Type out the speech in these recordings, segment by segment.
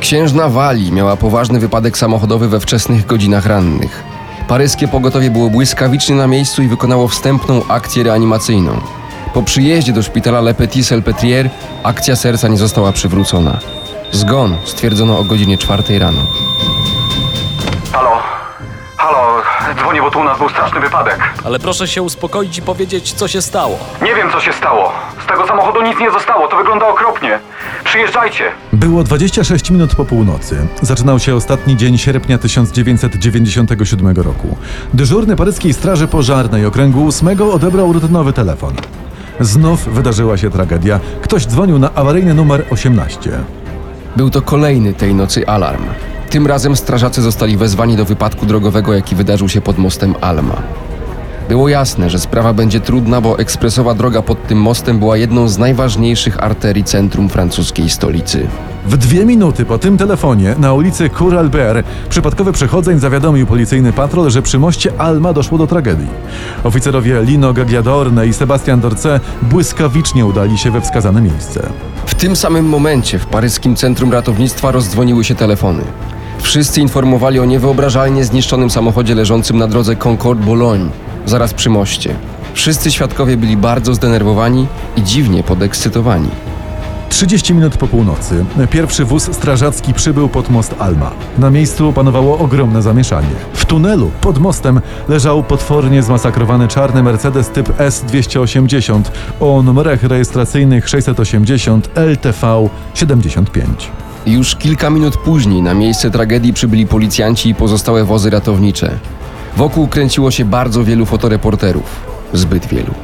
Księżna Wali miała poważny wypadek samochodowy we wczesnych godzinach rannych. Paryskie pogotowie było błyskawicznie na miejscu i wykonało wstępną akcję reanimacyjną. Po przyjeździe do szpitala Le Petit-Salpêtrière akcja serca nie została przywrócona. Zgon stwierdzono o godzinie czwartej rano. Halo? Halo, dzwonię, bo tu u nas był straszny wypadek. Ale proszę się uspokoić i powiedzieć, co się stało. Nie wiem, co się stało. Z tego samochodu nic nie zostało, to wygląda okropnie. Przyjeżdżajcie. Było 26 minut po północy. Zaczynał się ostatni dzień sierpnia 1997 roku. Dyżurny paryskiej straży pożarnej okręgu 8 odebrał rutynowy telefon. Znów wydarzyła się tragedia. Ktoś dzwonił na awaryjny numer 18. Był to kolejny tej nocy alarm. Tym razem strażacy zostali wezwani do wypadku drogowego, jaki wydarzył się pod mostem Alma. Było jasne, że sprawa będzie trudna, bo ekspresowa droga pod tym mostem była jedną z najważniejszych arterii centrum francuskiej stolicy. W dwie minuty po tym telefonie na ulicy Cour Albert przypadkowy przechodzeń zawiadomił policyjny patrol, że przy moście Alma doszło do tragedii. Oficerowie Lino Gagliadorne i Sebastian Dorce błyskawicznie udali się we wskazane miejsce. W tym samym momencie w paryskim centrum ratownictwa rozdzwoniły się telefony. Wszyscy informowali o niewyobrażalnie zniszczonym samochodzie leżącym na drodze Concorde-Boulogne, zaraz przy moście. Wszyscy świadkowie byli bardzo zdenerwowani i dziwnie podekscytowani. 30 minut po północy pierwszy wóz strażacki przybył pod most Alma. Na miejscu panowało ogromne zamieszanie. W tunelu pod mostem leżał potwornie zmasakrowany czarny Mercedes typ S280 o numerach rejestracyjnych 680 LTV 75. Już kilka minut później na miejsce tragedii przybyli policjanci i pozostałe wozy ratownicze. Wokół kręciło się bardzo wielu fotoreporterów. Zbyt wielu.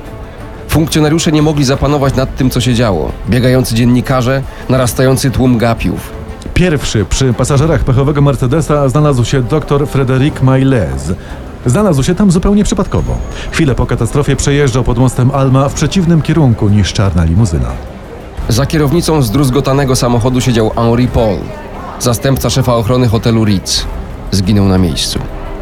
Funkcjonariusze nie mogli zapanować nad tym, co się działo. Biegający dziennikarze, narastający tłum gapiów. Pierwszy przy pasażerach pechowego Mercedesa znalazł się dr Frédéric Maillez. Znalazł się tam zupełnie przypadkowo. Chwilę po katastrofie przejeżdżał pod mostem Alma w przeciwnym kierunku niż czarna limuzyna. Za kierownicą zdruzgotanego samochodu siedział Henri Paul, zastępca szefa ochrony hotelu Ritz. Zginął na miejscu.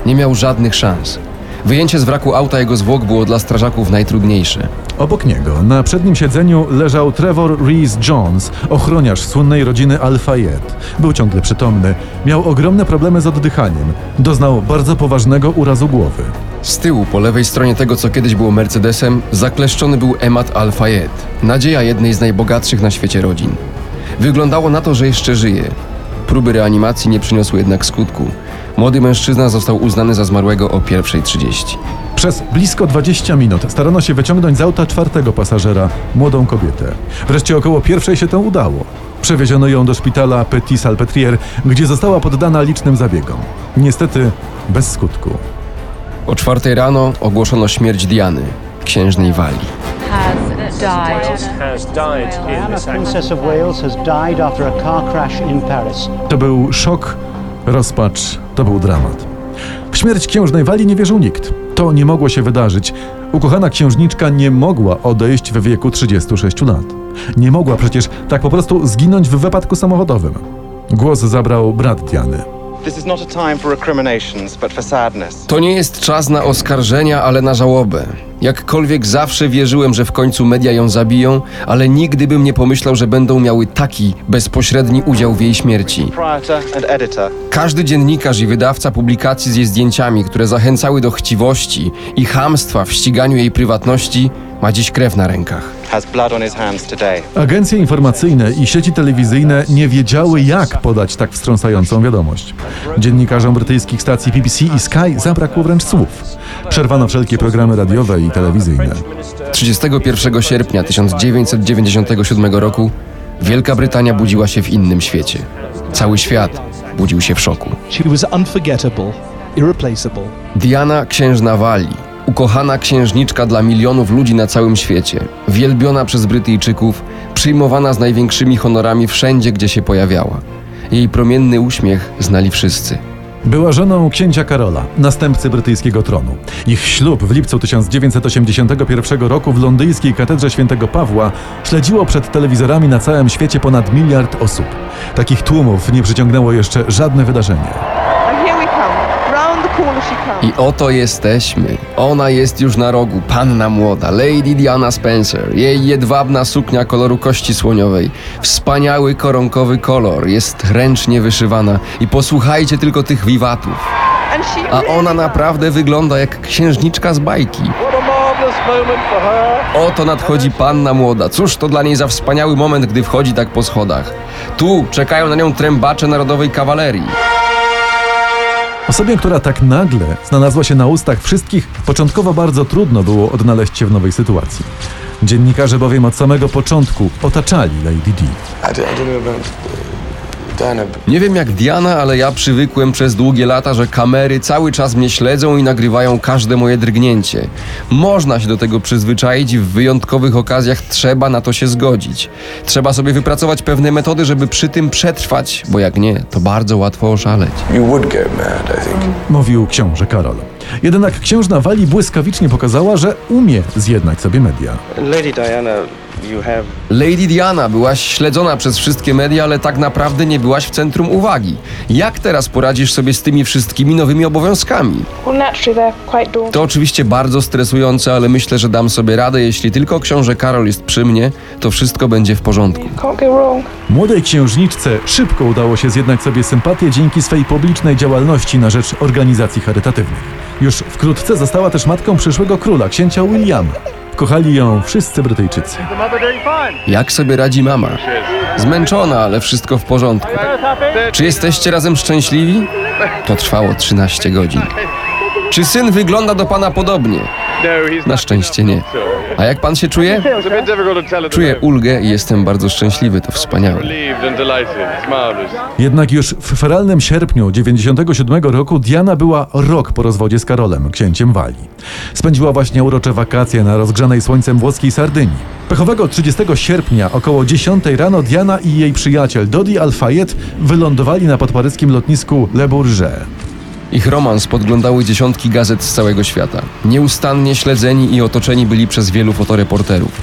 Nie miał żadnych szans. Wyjęcie z wraku auta jego zwłok było dla strażaków najtrudniejsze. Obok niego, na przednim siedzeniu, leżał Trevor Reese Jones, ochroniarz słynnej rodziny Al-Fayed. Był ciągle przytomny, miał ogromne problemy z oddychaniem, doznał bardzo poważnego urazu głowy. Z tyłu, po lewej stronie tego, co kiedyś było Mercedesem, zakleszczony był Emad Al-Fayed, nadzieja jednej z najbogatszych na świecie rodzin. Wyglądało na to, że jeszcze żyje. Próby reanimacji nie przyniosły jednak skutku. Młody mężczyzna został uznany za zmarłego o pierwszej 30. Przez blisko 20 minut starano się wyciągnąć z auta czwartego pasażera, młodą kobietę. Wreszcie około pierwszej się to udało. Przewieziono ją do szpitala Petit Salpêtrière, gdzie została poddana licznym zabiegom. Niestety bez skutku. O czwartej rano ogłoszono śmierć Diany, księżnej Paris. To był szok, rozpacz, to był dramat. W śmierć księżnej Wali nie wierzył nikt. To nie mogło się wydarzyć. Ukochana księżniczka nie mogła odejść w wieku 36 lat. Nie mogła przecież tak po prostu zginąć w wypadku samochodowym. Głos zabrał brat Diany. To nie jest czas na oskarżenia, ale na żałobę. Jakkolwiek zawsze wierzyłem, że w końcu media ją zabiją, ale nigdy bym nie pomyślał, że będą miały taki bezpośredni udział w jej śmierci. Każdy dziennikarz i wydawca publikacji z jej zdjęciami, które zachęcały do chciwości i chamstwa w ściganiu jej prywatności, ma dziś krew na rękach. Agencje informacyjne i sieci telewizyjne nie wiedziały, jak podać tak wstrząsającą wiadomość. Dziennikarzom brytyjskich stacji BBC i Sky zabrakło wręcz słów. Przerwano wszelkie programy radiowe i telewizyjne. 31 sierpnia 1997 roku Wielka Brytania budziła się w innym świecie. Cały świat budził się w szoku. Diana księżna Walii, ukochana księżniczka dla milionów ludzi na całym świecie, wielbiona przez Brytyjczyków, przyjmowana z największymi honorami wszędzie, gdzie się pojawiała. Jej promienny uśmiech znali wszyscy. Była żoną księcia Karola, następcy brytyjskiego tronu. Ich ślub w lipcu 1981 roku w londyńskiej katedrze świętego Pawła śledziło przed telewizorami na całym świecie ponad miliard osób. Takich tłumów nie przyciągnęło jeszcze żadne wydarzenie. And here we come, round the corner I oto jesteśmy. Ona jest już na rogu, panna młoda, Lady Diana Spencer. Jej jedwabna suknia koloru kości słoniowej. Wspaniały koronkowy kolor, jest ręcznie wyszywana. I posłuchajcie tylko tych wiwatów. A ona naprawdę wygląda jak księżniczka z bajki. Oto nadchodzi panna młoda. Cóż to dla niej za wspaniały moment, gdy wchodzi tak po schodach. Tu czekają na nią trębacze Narodowej Kawalerii. Osobie, która tak nagle znalazła się na ustach wszystkich, początkowo bardzo trudno było odnaleźć się w nowej sytuacji. Dziennikarze bowiem od samego początku otaczali Lady Di. Nie wiem jak Diana, ale ja przywykłem przez długie lata, że kamery cały czas mnie śledzą i nagrywają każde moje drgnięcie. Można się do tego przyzwyczaić i w wyjątkowych okazjach trzeba na to się zgodzić. Trzeba sobie wypracować pewne metody, żeby przy tym przetrwać, bo jak nie, to bardzo łatwo oszaleć. Mówił książę Karol. Jednak księżna Wali błyskawicznie pokazała, że umie zjednać sobie media. Lady Diana, Lady Diana, byłaś śledzona przez wszystkie media, ale tak naprawdę nie byłaś w centrum uwagi. Jak teraz poradzisz sobie z tymi wszystkimi nowymi obowiązkami? Well, naturally, they're quite daunting. To oczywiście bardzo stresujące, ale myślę, że dam sobie radę. Jeśli tylko książę Karol jest przy mnie, to wszystko będzie w porządku. Can't go wrong. Młodej księżniczce szybko udało się zjednać sobie sympatię dzięki swej publicznej działalności na rzecz organizacji charytatywnych. Już wkrótce została też matką przyszłego króla, księcia Williama. Kochali ją wszyscy Brytyjczycy. Jak sobie radzi mama? Zmęczona, ale wszystko w porządku. Czy jesteście razem szczęśliwi? To trwało 13 godzin. Czy syn wygląda do pana podobnie? Na szczęście nie. A jak pan się czuje? Czuję ulgę i jestem bardzo szczęśliwy, to wspaniałe. Jednak już w feralnym sierpniu 97 roku Diana była rok po rozwodzie z Karolem, księciem Walii. Spędziła właśnie urocze wakacje na rozgrzanej słońcem włoskiej Sardynii. Pechowego 30 sierpnia około 10 rano Diana i jej przyjaciel Dodi Al-Fayed wylądowali na podparyskim lotnisku Le Bourget. Ich romans podglądały dziesiątki gazet z całego świata. Nieustannie śledzeni i otoczeni byli przez wielu fotoreporterów.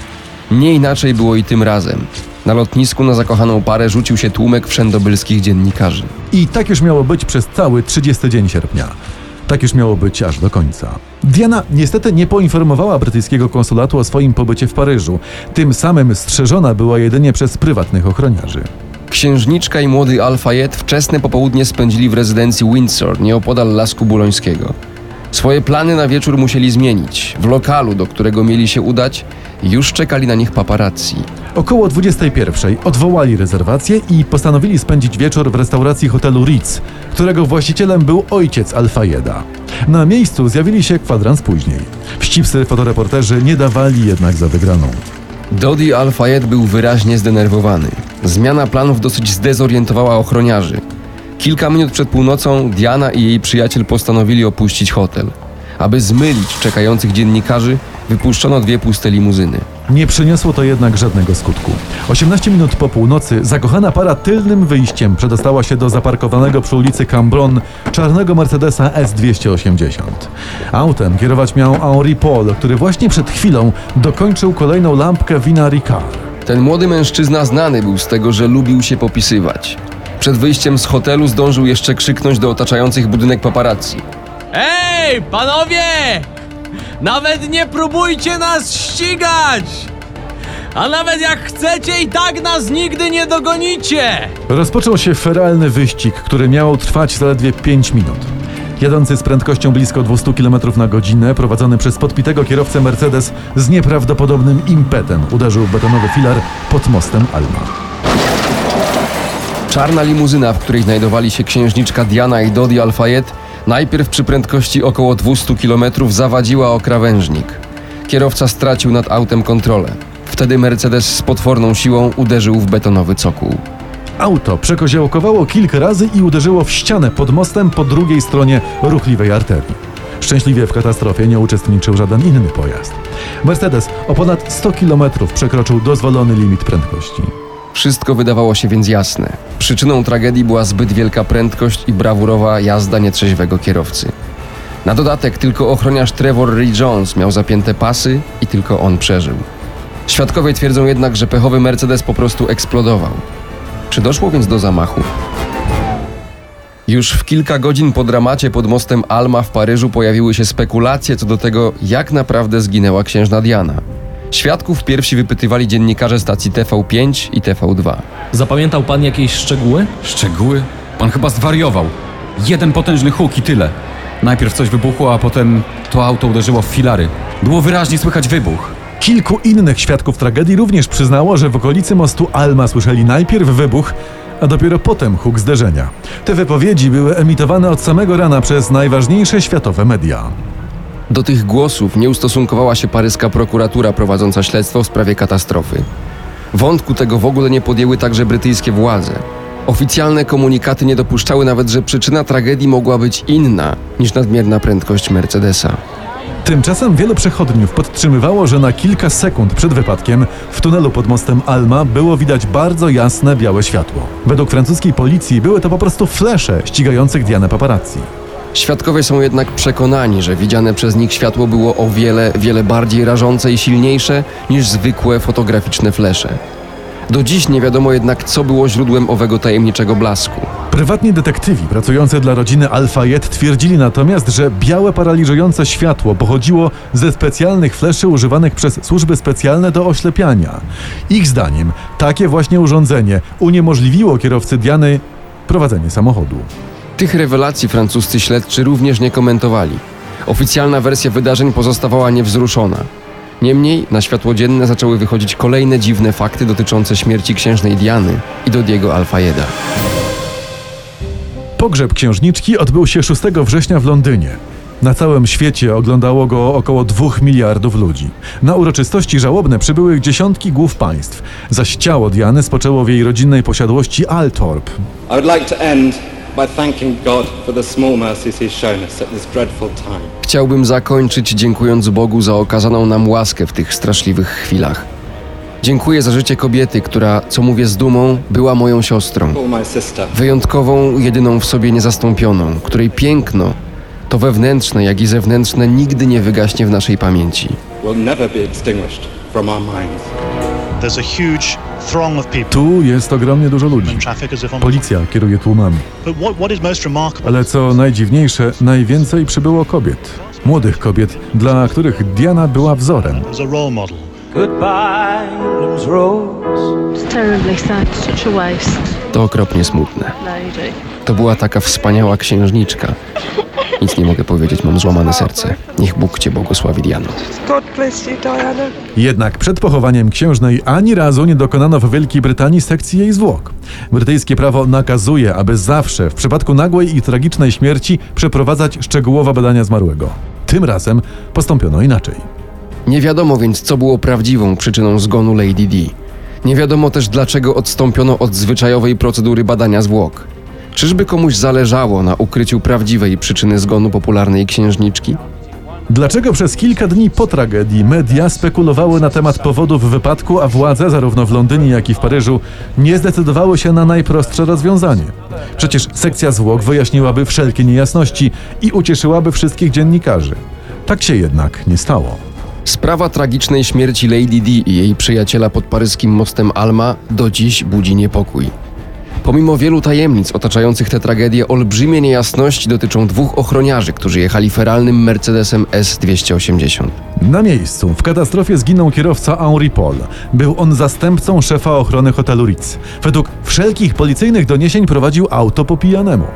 Nie inaczej było i tym razem. Na lotnisku na zakochaną parę rzucił się tłumek wszędobylskich dziennikarzy. I tak już miało być przez cały 30 dzień sierpnia. Tak już miało być aż do końca. Diana niestety nie poinformowała brytyjskiego konsulatu o swoim pobycie w Paryżu. Tym samym strzeżona była jedynie przez prywatnych ochroniarzy. Księżniczka i młody Al-Fayed wczesne popołudnie spędzili w rezydencji Windsor, nieopodal Lasku Bulońskiego. Swoje plany na wieczór musieli zmienić. W lokalu, do którego mieli się udać, już czekali na nich paparazzi. Około 21 odwołali rezerwację i postanowili spędzić wieczór w restauracji hotelu Ritz, którego właścicielem był ojciec Alfajeda. Na miejscu zjawili się kwadrans później. Wścibscy fotoreporterzy nie dawali jednak za wygraną. Dodi Al-Fayed był wyraźnie zdenerwowany. Zmiana planów dosyć zdezorientowała ochroniarzy. Kilka minut przed północą Diana i jej przyjaciel postanowili opuścić hotel. Aby zmylić czekających dziennikarzy, wypuszczono dwie puste limuzyny. Nie przyniosło to jednak żadnego skutku. 18 minut po północy zakochana para tylnym wyjściem przedostała się do zaparkowanego przy ulicy Cambron czarnego Mercedesa S280. Autem kierować miał Henri Paul, który właśnie przed chwilą dokończył kolejną lampkę wina Ricard. Ten młody mężczyzna znany był z tego, że lubił się popisywać. Przed wyjściem z hotelu zdążył jeszcze krzyknąć do otaczających budynek paparazzi. Ej, panowie! Nawet nie próbujcie nas ścigać! A nawet jak chcecie, i tak nas nigdy nie dogonicie! Rozpoczął się feralny wyścig, który miał trwać zaledwie 5 minut. Jadący z prędkością blisko 200 km na godzinę, prowadzony przez podpitego kierowcę Mercedes z nieprawdopodobnym impetem uderzył w betonowy filar pod mostem Alma. Czarna limuzyna, w której znajdowali się księżniczka Diana i Dodi Al-Fayed, najpierw przy prędkości około 200 km zawadziła o krawężnik. Kierowca stracił nad autem kontrolę. Wtedy Mercedes z potworną siłą uderzył w betonowy cokół. Auto przekoziołkowało kilka razy i uderzyło w ścianę pod mostem po drugiej stronie ruchliwej arterii. Szczęśliwie w katastrofie nie uczestniczył żaden inny pojazd. Mercedes o ponad 100 km przekroczył dozwolony limit prędkości. Wszystko wydawało się więc jasne. Przyczyną tragedii była zbyt wielka prędkość i brawurowa jazda nietrzeźwego kierowcy. Na dodatek tylko ochroniarz Trevor Ray Jones miał zapięte pasy i tylko on przeżył. Świadkowie twierdzą jednak, że pechowy Mercedes po prostu eksplodował. Czy doszło więc do zamachu? Już w kilka godzin po dramacie pod mostem Alma w Paryżu pojawiły się spekulacje co do tego, jak naprawdę zginęła księżna Diana. Świadków pierwsi wypytywali dziennikarze stacji TV5 i TV2. Zapamiętał pan jakieś szczegóły? Szczegóły? Pan chyba zwariował. Jeden potężny huk i tyle. Najpierw coś wybuchło, a potem to auto uderzyło w filary. Było wyraźnie słychać wybuch. Kilku innych świadków tragedii również przyznało, że w okolicy mostu Alma słyszeli najpierw wybuch, a dopiero potem huk zderzenia. Te wypowiedzi były emitowane od samego rana przez najważniejsze światowe media. Do tych głosów nie ustosunkowała się paryska prokuratura prowadząca śledztwo w sprawie katastrofy. Wątku tego w ogóle nie podjęły także brytyjskie władze. Oficjalne komunikaty nie dopuszczały nawet, że przyczyna tragedii mogła być inna niż nadmierna prędkość Mercedesa. Tymczasem wielu przechodniów podtrzymywało, że na kilka sekund przed wypadkiem w tunelu pod mostem Alma było widać bardzo jasne białe światło. Według francuskiej policji były to po prostu flesze ścigających Dianę paparazzi. Świadkowie są jednak przekonani, że widziane przez nich światło było o wiele, wiele bardziej rażące i silniejsze niż zwykłe fotograficzne flesze. Do dziś nie wiadomo jednak, co było źródłem owego tajemniczego blasku. Prywatni detektywi pracujący dla rodziny Al-Fayed twierdzili natomiast, że białe paraliżujące światło pochodziło ze specjalnych fleszy używanych przez służby specjalne do oślepiania. Ich zdaniem takie właśnie urządzenie uniemożliwiło kierowcy Diany prowadzenie samochodu. Tych rewelacji francuscy śledczy również nie komentowali. Oficjalna wersja wydarzeń pozostawała niewzruszona. Niemniej na światło dzienne zaczęły wychodzić kolejne dziwne fakty dotyczące śmierci księżnej Diany i Dodiego Alfayeda. Pogrzeb księżniczki odbył się 6 września w Londynie. Na całym świecie oglądało go około 2 miliardów ludzi. Na uroczystości żałobne przybyły dziesiątki głów państw, zaś ciało Diany spoczęło w jej rodzinnej posiadłości Altorp. I would like to end by thanking God for the small mercies He's shown us at this dreadful time. Chciałbym zakończyć dziękując Bogu za okazaną nam łaskę w tych straszliwych chwilach. Dziękuję za życie kobiety, która, co mówię z dumą, była moją siostrą. Wyjątkową, jedyną w sobie niezastąpioną, której piękno, to wewnętrzne, jak i zewnętrzne, nigdy nie wygaśnie w naszej pamięci. Will never be extinguished from our minds. There's a huge. Tu jest ogromnie dużo ludzi. Policja kieruje tłumami. Ale co najdziwniejsze, najwięcej przybyło kobiet. Młodych kobiet, dla których Diana była wzorem. To okropnie smutne. To była taka wspaniała księżniczka. Nic nie mogę powiedzieć, mam złamane serce. Niech Bóg cię błogosławi, Diano. God bless you, Diana. Jednak przed pochowaniem księżnej ani razu nie dokonano w Wielkiej Brytanii sekcji jej zwłok. Brytyjskie prawo nakazuje, aby zawsze w przypadku nagłej i tragicznej śmierci przeprowadzać szczegółowe badania zmarłego. Tym razem postąpiono inaczej. Nie wiadomo więc, co było prawdziwą przyczyną zgonu Lady Di. Nie wiadomo też, dlaczego odstąpiono od zwyczajowej procedury badania zwłok. Czyżby komuś zależało na ukryciu prawdziwej przyczyny zgonu popularnej księżniczki? Dlaczego przez kilka dni po tragedii media spekulowały na temat powodów wypadku, a władze zarówno w Londynie, jak i w Paryżu nie zdecydowały się na najprostsze rozwiązanie? Przecież sekcja zwłok wyjaśniłaby wszelkie niejasności i ucieszyłaby wszystkich dziennikarzy. Tak się jednak nie stało. Sprawa tragicznej śmierci Lady Di i jej przyjaciela pod paryskim mostem Alma do dziś budzi niepokój. Pomimo wielu tajemnic otaczających tę tragedię, olbrzymie niejasności dotyczą dwóch ochroniarzy, którzy jechali feralnym Mercedesem S280. Na miejscu w katastrofie zginął kierowca Henri Paul. Był on zastępcą szefa ochrony hotelu Ritz. Według wszelkich policyjnych doniesień prowadził auto po pijanemu.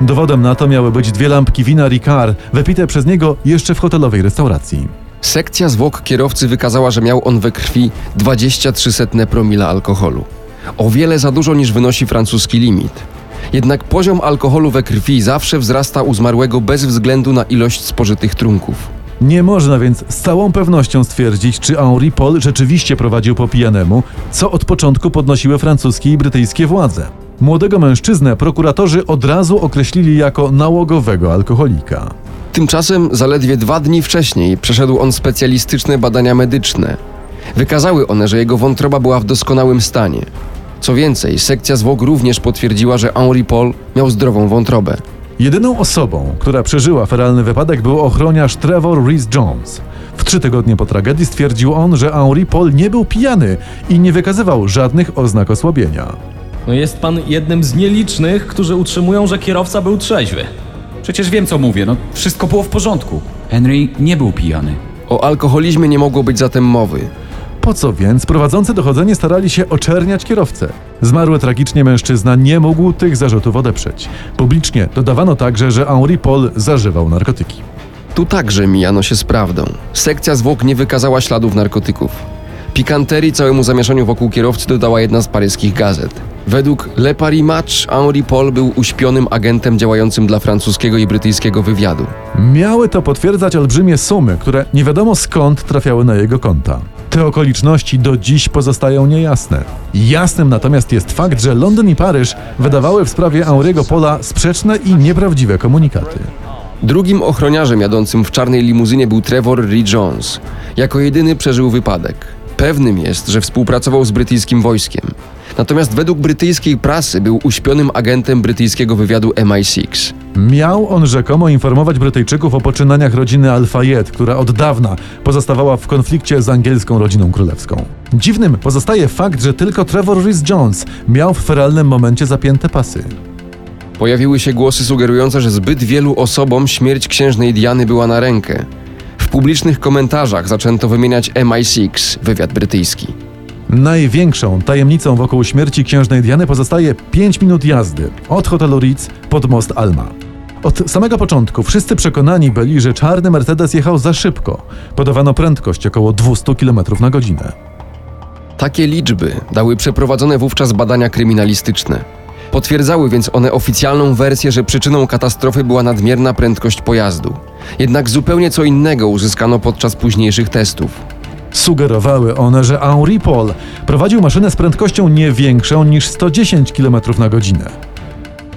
Dowodem na to miały być dwie lampki wina Ricard, wypite przez niego jeszcze w hotelowej restauracji. Sekcja zwłok kierowcy wykazała, że miał on we krwi 23 promila alkoholu. O wiele za dużo niż wynosi francuski limit. Jednak poziom alkoholu we krwi zawsze wzrasta u zmarłego bez względu na ilość spożytych trunków. Nie można więc z całą pewnością stwierdzić, czy Henri Paul rzeczywiście prowadził po pijanemu, co od początku podnosiły francuskie i brytyjskie władze. Młodego mężczyznę prokuratorzy od razu określili jako nałogowego alkoholika. Tymczasem zaledwie dwa dni wcześniej przeszedł on specjalistyczne badania medyczne. Wykazały one, że jego wątroba była w doskonałym stanie. Co więcej, sekcja zwłok również potwierdziła, że Henri Paul miał zdrową wątrobę. Jedyną osobą, która przeżyła feralny wypadek był ochroniarz Trevor Rhys Jones. W trzy tygodnie po tragedii stwierdził on, że Henri Paul nie był pijany i nie wykazywał żadnych oznak osłabienia. No jest pan jednym z nielicznych, którzy utrzymują, że kierowca był trzeźwy. Przecież wiem, co mówię. No, wszystko było w porządku. Henry nie był pijany. O alkoholizmie nie mogło być zatem mowy. Po co więc prowadzący dochodzenie starali się oczerniać kierowcę? Zmarły tragicznie mężczyzna nie mógł tych zarzutów odeprzeć. Publicznie dodawano także, że Henri Paul zażywał narkotyki. Tu także mijano się z prawdą. Sekcja zwłok nie wykazała śladów narkotyków. Pikanterii całemu zamieszaniu wokół kierowcy dodała jedna z paryskich gazet. Według Le Paris Match Henri Paul był uśpionym agentem działającym dla francuskiego i brytyjskiego wywiadu. Miały to potwierdzać olbrzymie sumy, które nie wiadomo skąd trafiały na jego konta. Te okoliczności do dziś pozostają niejasne. Jasnym natomiast jest fakt, że Londyn i Paryż wydawały w sprawie Henri'ego Pola sprzeczne i nieprawdziwe komunikaty. Drugim ochroniarzem jadącym w czarnej limuzynie był Trevor Lee Jones. Jako jedyny przeżył wypadek. Pewnym jest, że współpracował z brytyjskim wojskiem. Natomiast według brytyjskiej prasy był uśpionym agentem brytyjskiego wywiadu MI6. Miał on rzekomo informować Brytyjczyków o poczynaniach rodziny Al-Fayed, która od dawna pozostawała w konflikcie z angielską rodziną królewską. Dziwnym pozostaje fakt, że tylko Trevor Rhys-Jones miał w feralnym momencie zapięte pasy. Pojawiły się głosy sugerujące, że zbyt wielu osobom śmierć księżnej Diany była na rękę. W publicznych komentarzach zaczęto wymieniać MI6, wywiad brytyjski. Największą tajemnicą wokół śmierci księżnej Diany pozostaje 5 minut jazdy od hotelu Ritz pod most Alma. Od samego początku wszyscy przekonani byli, że czarny Mercedes jechał za szybko. Podawano prędkość około 200 km na godzinę. Takie liczby dały przeprowadzone wówczas badania kryminalistyczne. Potwierdzały więc one oficjalną wersję, że przyczyną katastrofy była nadmierna prędkość pojazdu. Jednak zupełnie co innego uzyskano podczas późniejszych testów. Sugerowały one, że Henri Paul prowadził maszynę z prędkością nie większą niż 110 km na godzinę.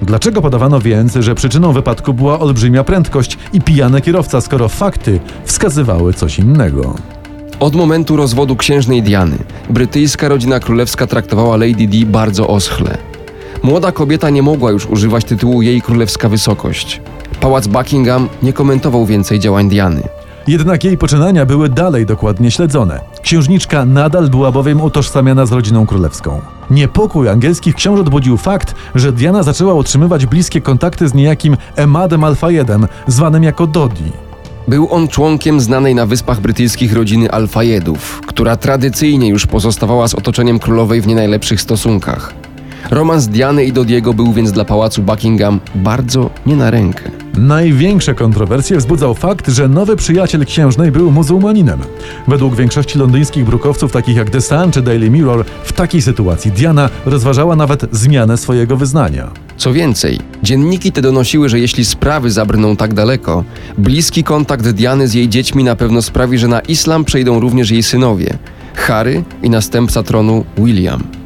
Dlaczego podawano więc, że przyczyną wypadku była olbrzymia prędkość i pijany kierowca, skoro fakty wskazywały coś innego? Od momentu rozwodu księżnej Diany, brytyjska rodzina królewska traktowała Lady Di bardzo oschle. Młoda kobieta nie mogła już używać tytułu jej królewska wysokość. Pałac Buckingham nie komentował więcej działań Diany. Jednak jej poczynania były dalej dokładnie śledzone. Księżniczka nadal była bowiem utożsamiana z rodziną królewską. Niepokój angielskich książąt budził fakt, że Diana zaczęła utrzymywać bliskie kontakty z niejakim Emadem Al-Fayedem, zwanym jako Dodi. Był on członkiem znanej na Wyspach Brytyjskich rodziny Al-Fayedów, która tradycyjnie już pozostawała z otoczeniem królowej w nie najlepszych stosunkach. Romans Diany i Dodiego był więc dla pałacu Buckingham bardzo nie na rękę. Największe kontrowersje wzbudzał fakt, że nowy przyjaciel księżnej był muzułmaninem. Według większości londyńskich brukowców, takich jak The Sun czy Daily Mirror, w takiej sytuacji Diana rozważała nawet zmianę swojego wyznania. Co więcej, dzienniki te donosiły, że jeśli sprawy zabrną tak daleko, bliski kontakt Diany z jej dziećmi na pewno sprawi, że na islam przejdą również jej synowie Harry i następca tronu William.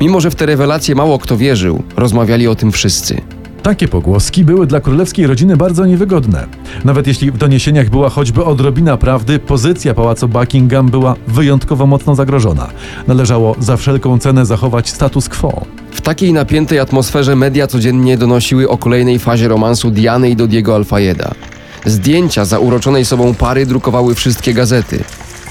Mimo, że w te rewelacje mało kto wierzył, rozmawiali o tym wszyscy. Takie pogłoski były dla królewskiej rodziny bardzo niewygodne. Nawet jeśli w doniesieniach była choćby odrobina prawdy, pozycja pałacu Buckingham była wyjątkowo mocno zagrożona. Należało za wszelką cenę zachować status quo. W takiej napiętej atmosferze media codziennie donosiły o kolejnej fazie romansu Diany i Dodiego Alfayeda. Zdjęcia zauroczonej sobą pary drukowały wszystkie gazety.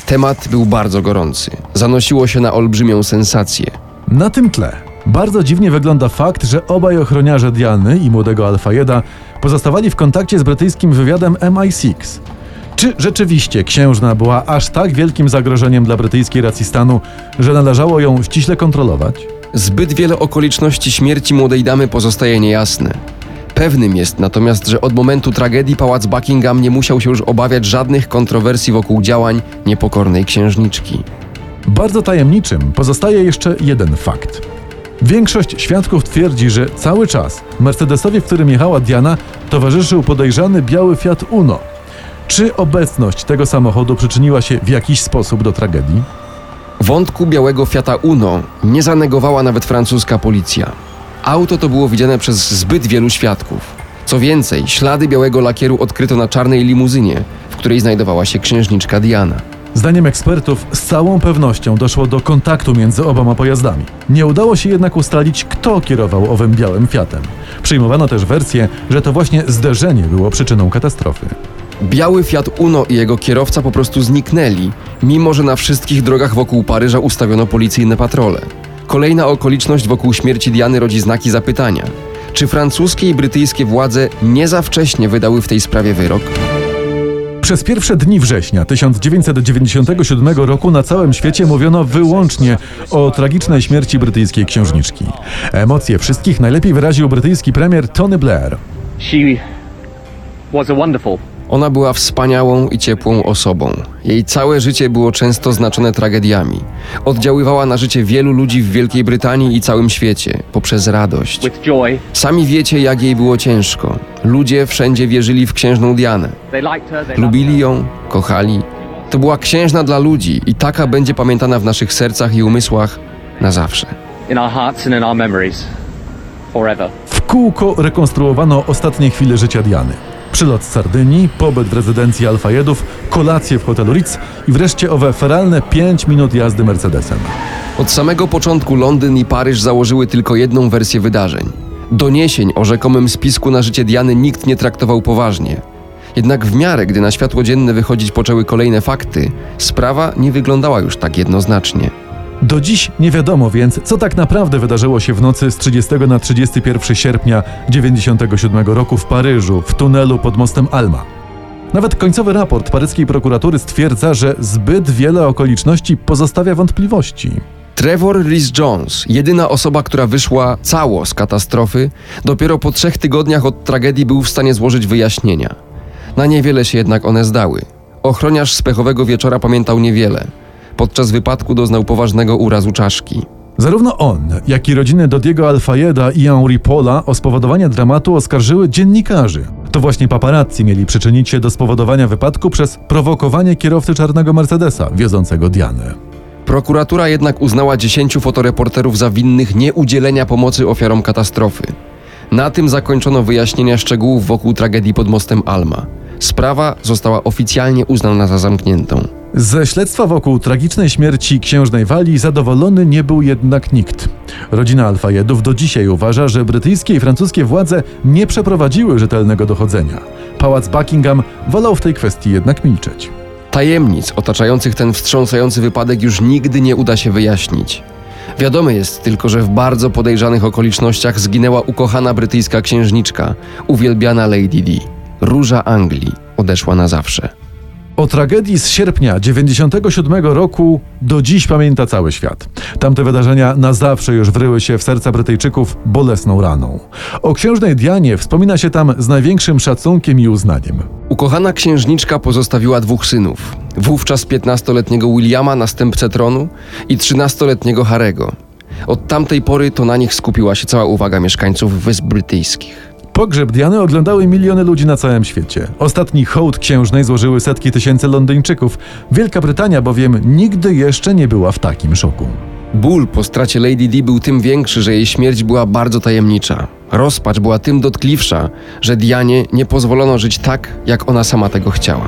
Temat był bardzo gorący. Zanosiło się na olbrzymią sensację. Na tym tle bardzo dziwnie wygląda fakt, że obaj ochroniarze Diany i młodego Alfayeda pozostawali w kontakcie z brytyjskim wywiadem MI6. Czy rzeczywiście księżna była aż tak wielkim zagrożeniem dla brytyjskiej racji stanu, że należało ją ściśle kontrolować? Zbyt wiele okoliczności śmierci młodej damy pozostaje niejasne. Pewnym jest natomiast, że od momentu tragedii pałac Buckingham nie musiał się już obawiać żadnych kontrowersji wokół działań niepokornej księżniczki. Bardzo tajemniczym pozostaje jeszcze jeden fakt. Większość świadków twierdzi, że cały czas Mercedesowi, w którym jechała Diana, towarzyszył podejrzany biały Fiat Uno. Czy obecność tego samochodu przyczyniła się w jakiś sposób do tragedii? Wątku białego Fiata Uno nie zanegowała nawet francuska policja. Auto to było widziane przez zbyt wielu świadków. Co więcej, ślady białego lakieru odkryto na czarnej limuzynie, w której znajdowała się księżniczka Diana. Zdaniem ekspertów z całą pewnością doszło do kontaktu między oboma pojazdami. Nie udało się jednak ustalić, kto kierował owym białym Fiatem. Przyjmowano też wersję, że to właśnie zderzenie było przyczyną katastrofy. Biały Fiat Uno i jego kierowca po prostu zniknęli, mimo że na wszystkich drogach wokół Paryża ustawiono policyjne patrole. Kolejna okoliczność wokół śmierci Diany rodzi znaki zapytania. Czy francuskie i brytyjskie władze nie za wcześnie wydały w tej sprawie wyrok? Przez pierwsze dni września 1997 roku na całym świecie mówiono wyłącznie o tragicznej śmierci brytyjskiej księżniczki. Emocje wszystkich najlepiej wyraził brytyjski premier Tony Blair. She was a wonderful Ona była wspaniałą i ciepłą osobą. Jej całe życie było często znaczone tragediami. Oddziaływała na życie wielu ludzi w Wielkiej Brytanii i całym świecie poprzez radość. Sami wiecie, jak jej było ciężko. Ludzie wszędzie wierzyli w księżną Dianę. Lubili ją, kochali. To była księżna dla ludzi i taka będzie pamiętana w naszych sercach i umysłach na zawsze. her in our hearts and in our memories forever. W kółko rekonstruowano ostatnie chwile życia Diany. Przylot z Sardynii, pobyt w rezydencji Alfajedów, kolacje w hotelu Ritz i wreszcie owe feralne 5 minut jazdy Mercedesem. Od samego początku Londyn i Paryż założyły tylko jedną wersję wydarzeń. Doniesień o rzekomym spisku na życie Diany nikt nie traktował poważnie. Jednak w miarę, gdy na światło dzienne wychodzić poczęły kolejne fakty, sprawa nie wyglądała już tak jednoznacznie. Do dziś nie wiadomo więc, co tak naprawdę wydarzyło się w nocy z 30 na 31 sierpnia 97 roku w Paryżu, w tunelu pod mostem Alma. Nawet końcowy raport paryskiej prokuratury stwierdza, że zbyt wiele okoliczności pozostawia wątpliwości. Trevor Rhys Jones, jedyna osoba, która wyszła cało z katastrofy, dopiero po trzech tygodniach od tragedii był w stanie złożyć wyjaśnienia. Na niewiele się jednak one zdały. Ochroniarz z pechowego wieczora pamiętał niewiele. Podczas wypadku doznał poważnego urazu czaszki. Zarówno on, jak i rodziny Dodiego Alfayeda i Henri Paula o spowodowanie dramatu oskarżyły dziennikarzy. To właśnie paparazzi mieli przyczynić się do spowodowania wypadku przez prowokowanie kierowcy czarnego Mercedesa wiozącego Dianę. Prokuratura jednak uznała 10 fotoreporterów za winnych nieudzielenia pomocy ofiarom katastrofy. Na tym zakończono wyjaśnienia szczegółów wokół tragedii pod mostem Alma. Sprawa została oficjalnie uznana za zamkniętą. Ze śledztwa wokół tragicznej śmierci księżnej Walii zadowolony nie był jednak nikt. Rodzina Alfajedów do dzisiaj uważa, że brytyjskie i francuskie władze nie przeprowadziły rzetelnego dochodzenia. Pałac Buckingham wolał w tej kwestii jednak milczeć. Tajemnic otaczających ten wstrząsający wypadek już nigdy nie uda się wyjaśnić. Wiadome jest tylko, że w bardzo podejrzanych okolicznościach zginęła ukochana brytyjska księżniczka, uwielbiana Lady Di. Róża Anglii odeszła na zawsze. O tragedii z sierpnia 97 roku do dziś pamięta cały świat. Tamte wydarzenia na zawsze już wryły się w serca Brytyjczyków bolesną raną. O księżnej Dianie wspomina się tam z największym szacunkiem i uznaniem. Ukochana księżniczka pozostawiła dwóch synów. Wówczas 15-letniego Williama, następcę tronu, i 13-letniego Harego. Od tamtej pory to na nich skupiła się cała uwaga mieszkańców Wysp Brytyjskich. Pogrzeb Diany oglądały miliony ludzi na całym świecie. Ostatni hołd księżnej złożyły setki tysięcy Londyńczyków. Wielka Brytania bowiem nigdy jeszcze nie była w takim szoku. Ból po stracie Lady Di był tym większy, że jej śmierć była bardzo tajemnicza. Rozpacz była tym dotkliwsza, że Dianie nie pozwolono żyć tak, jak ona sama tego chciała.